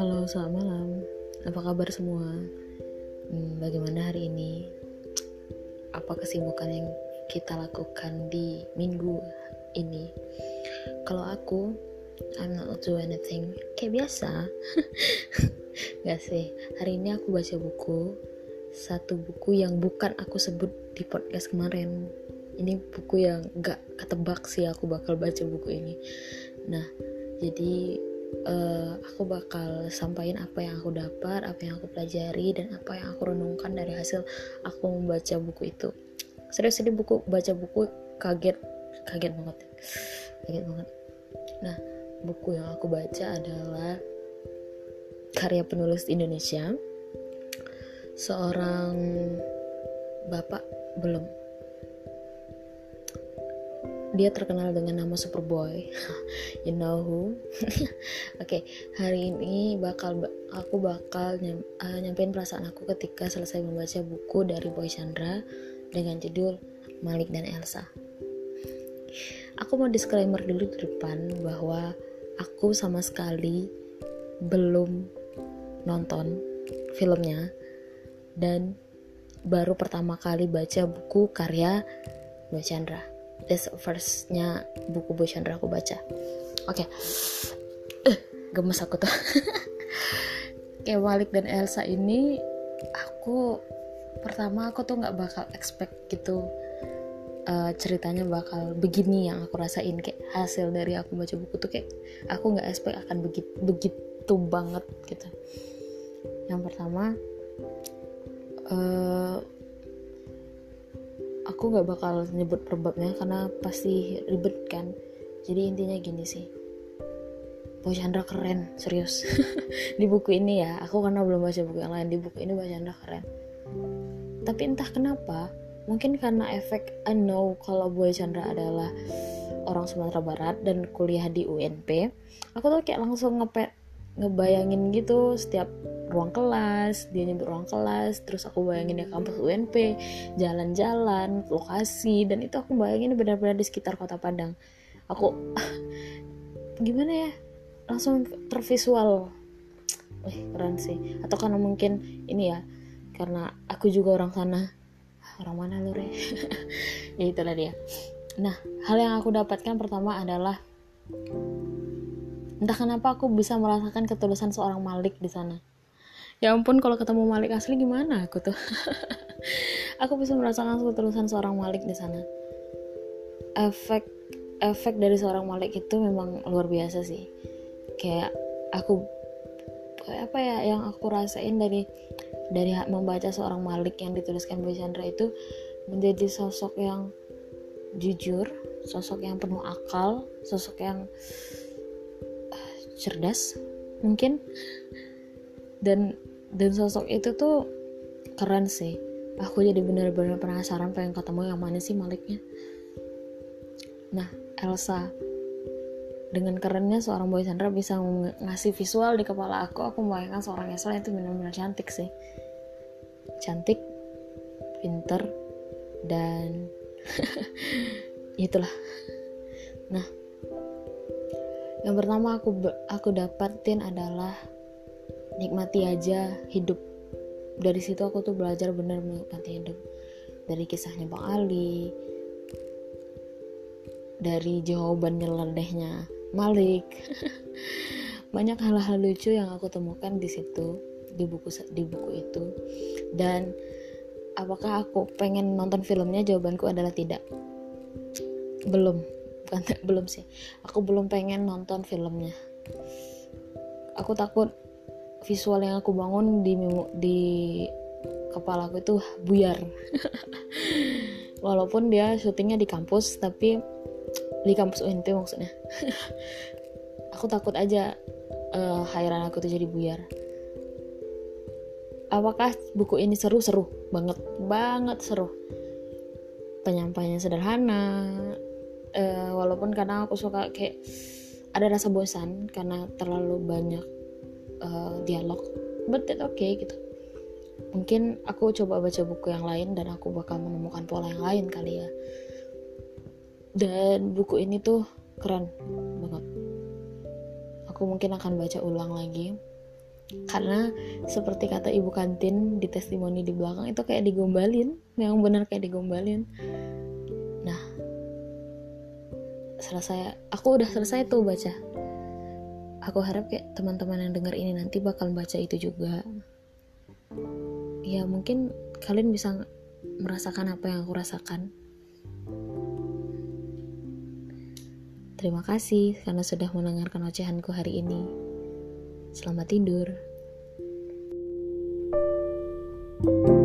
Halo, selamat malam. Apa kabar semua? Hmm, bagaimana hari ini? Apa kesibukan yang kita lakukan di minggu ini? Kalau aku, I'm not do anything. Kayak biasa. Gak sih. Hari ini aku baca buku. Satu buku yang bukan aku sebut di podcast kemarin. Ini buku yang gak ketebak sih aku bakal baca buku ini. Nah, jadi uh, aku bakal sampaikan apa yang aku dapat, apa yang aku pelajari, dan apa yang aku renungkan dari hasil aku membaca buku itu. Serius ini buku baca buku kaget, kaget banget, kaget banget. Nah, buku yang aku baca adalah karya penulis Indonesia, seorang bapak belum dia terkenal dengan nama Superboy you know who? Oke okay, hari ini bakal aku bakal nyam, uh, nyampein perasaan aku ketika selesai membaca buku dari Boy Chandra dengan judul Malik dan Elsa. Aku mau disclaimer dulu di depan bahwa aku sama sekali belum nonton filmnya dan baru pertama kali baca buku karya Boy Chandra this firstnya buku Boy Chandra aku baca. Oke. Okay. uh, gemes aku tuh. Kayak Malik dan Elsa ini aku pertama aku tuh nggak bakal expect gitu uh, ceritanya bakal begini yang aku rasain. Kayak hasil dari aku baca buku tuh kayak aku nggak expect akan begitu begitu banget gitu. Yang pertama uh, aku nggak bakal nyebut perbabnya karena pasti ribet kan. Jadi intinya gini sih. Boy Chandra keren serius. Di buku ini ya aku karena belum baca buku yang lain di buku ini Boy Chandra keren. Tapi entah kenapa mungkin karena efek I know kalau Boy Chandra adalah orang Sumatera Barat dan kuliah di UNP aku tuh kayak langsung ngepet ngebayangin gitu setiap ruang kelas dia nyebut ruang kelas terus aku bayangin ya kampus UNP jalan-jalan lokasi dan itu aku bayangin benar-benar di sekitar kota Padang. Aku gimana ya langsung tervisual. Wih, keren sih. Atau karena mungkin ini ya karena aku juga orang sana. Orang mana lu re? Ya itulah dia nah hal yang aku dapatkan pertama adalah entah kenapa aku bisa merasakan ketulusan seorang Malik di sana. Ya ampun kalau ketemu Malik asli gimana aku tuh? Aku bisa merasakan ketulusan seorang Malik di sana. Efek efek dari seorang Malik itu memang luar biasa sih. Kayak aku apa ya yang aku rasain dari dari membaca seorang Malik yang dituliskan Boy Chandra itu menjadi sosok yang jujur sosok yang penuh akal sosok yang cerdas mungkin. Dan dan sosok itu tuh keren sih. Aku jadi bener-bener penasaran pengen ketemu yang mana sih Maliknya. Nah Elsa dengan kerennya seorang Boy Chandra bisa ngasih visual di kepala aku aku membayangkan seorang Elsa itu benar-benar cantik sih. Cantik pinter dan itulah. Nah yang pertama aku aku dapatin adalah nikmati aja hidup. Dari situ aku tuh belajar bener menikmati hidup. Dari kisahnya Bang Ali dari jawaban nyeledehnya Malik. Banyak hal-hal lucu yang aku temukan di situ di buku di buku itu. Dan apakah aku pengen nonton filmnya? Jawabanku adalah tidak. Belum bukan belum sih. Aku belum pengen nonton filmnya. Aku takut visual yang aku bangun di di kepala aku itu buyar. Walaupun dia syutingnya di kampus tapi di kampus UNP maksudnya. Aku takut aja uh, hairan aku tuh jadi buyar. Apakah buku ini seru-seru banget. Banget seru. Penyampaiannya sederhana uh, walaupun kadang aku suka kayak ada rasa bosan karena terlalu banyak uh, dialog but that okay gitu. Mungkin aku coba baca buku yang lain dan aku bakal menemukan pola yang lain kali ya. Dan buku ini tuh keren banget. Aku mungkin akan baca ulang lagi. Karena seperti kata ibu kantin di testimoni di belakang itu kayak digombalin memang benar kayak digombalin selesai. Aku udah selesai tuh baca. Aku harap kayak teman-teman yang dengar ini nanti bakal baca itu juga. Ya mungkin kalian bisa merasakan apa yang aku rasakan. Terima kasih karena sudah mendengarkan ocehanku hari ini. Selamat tidur. thank you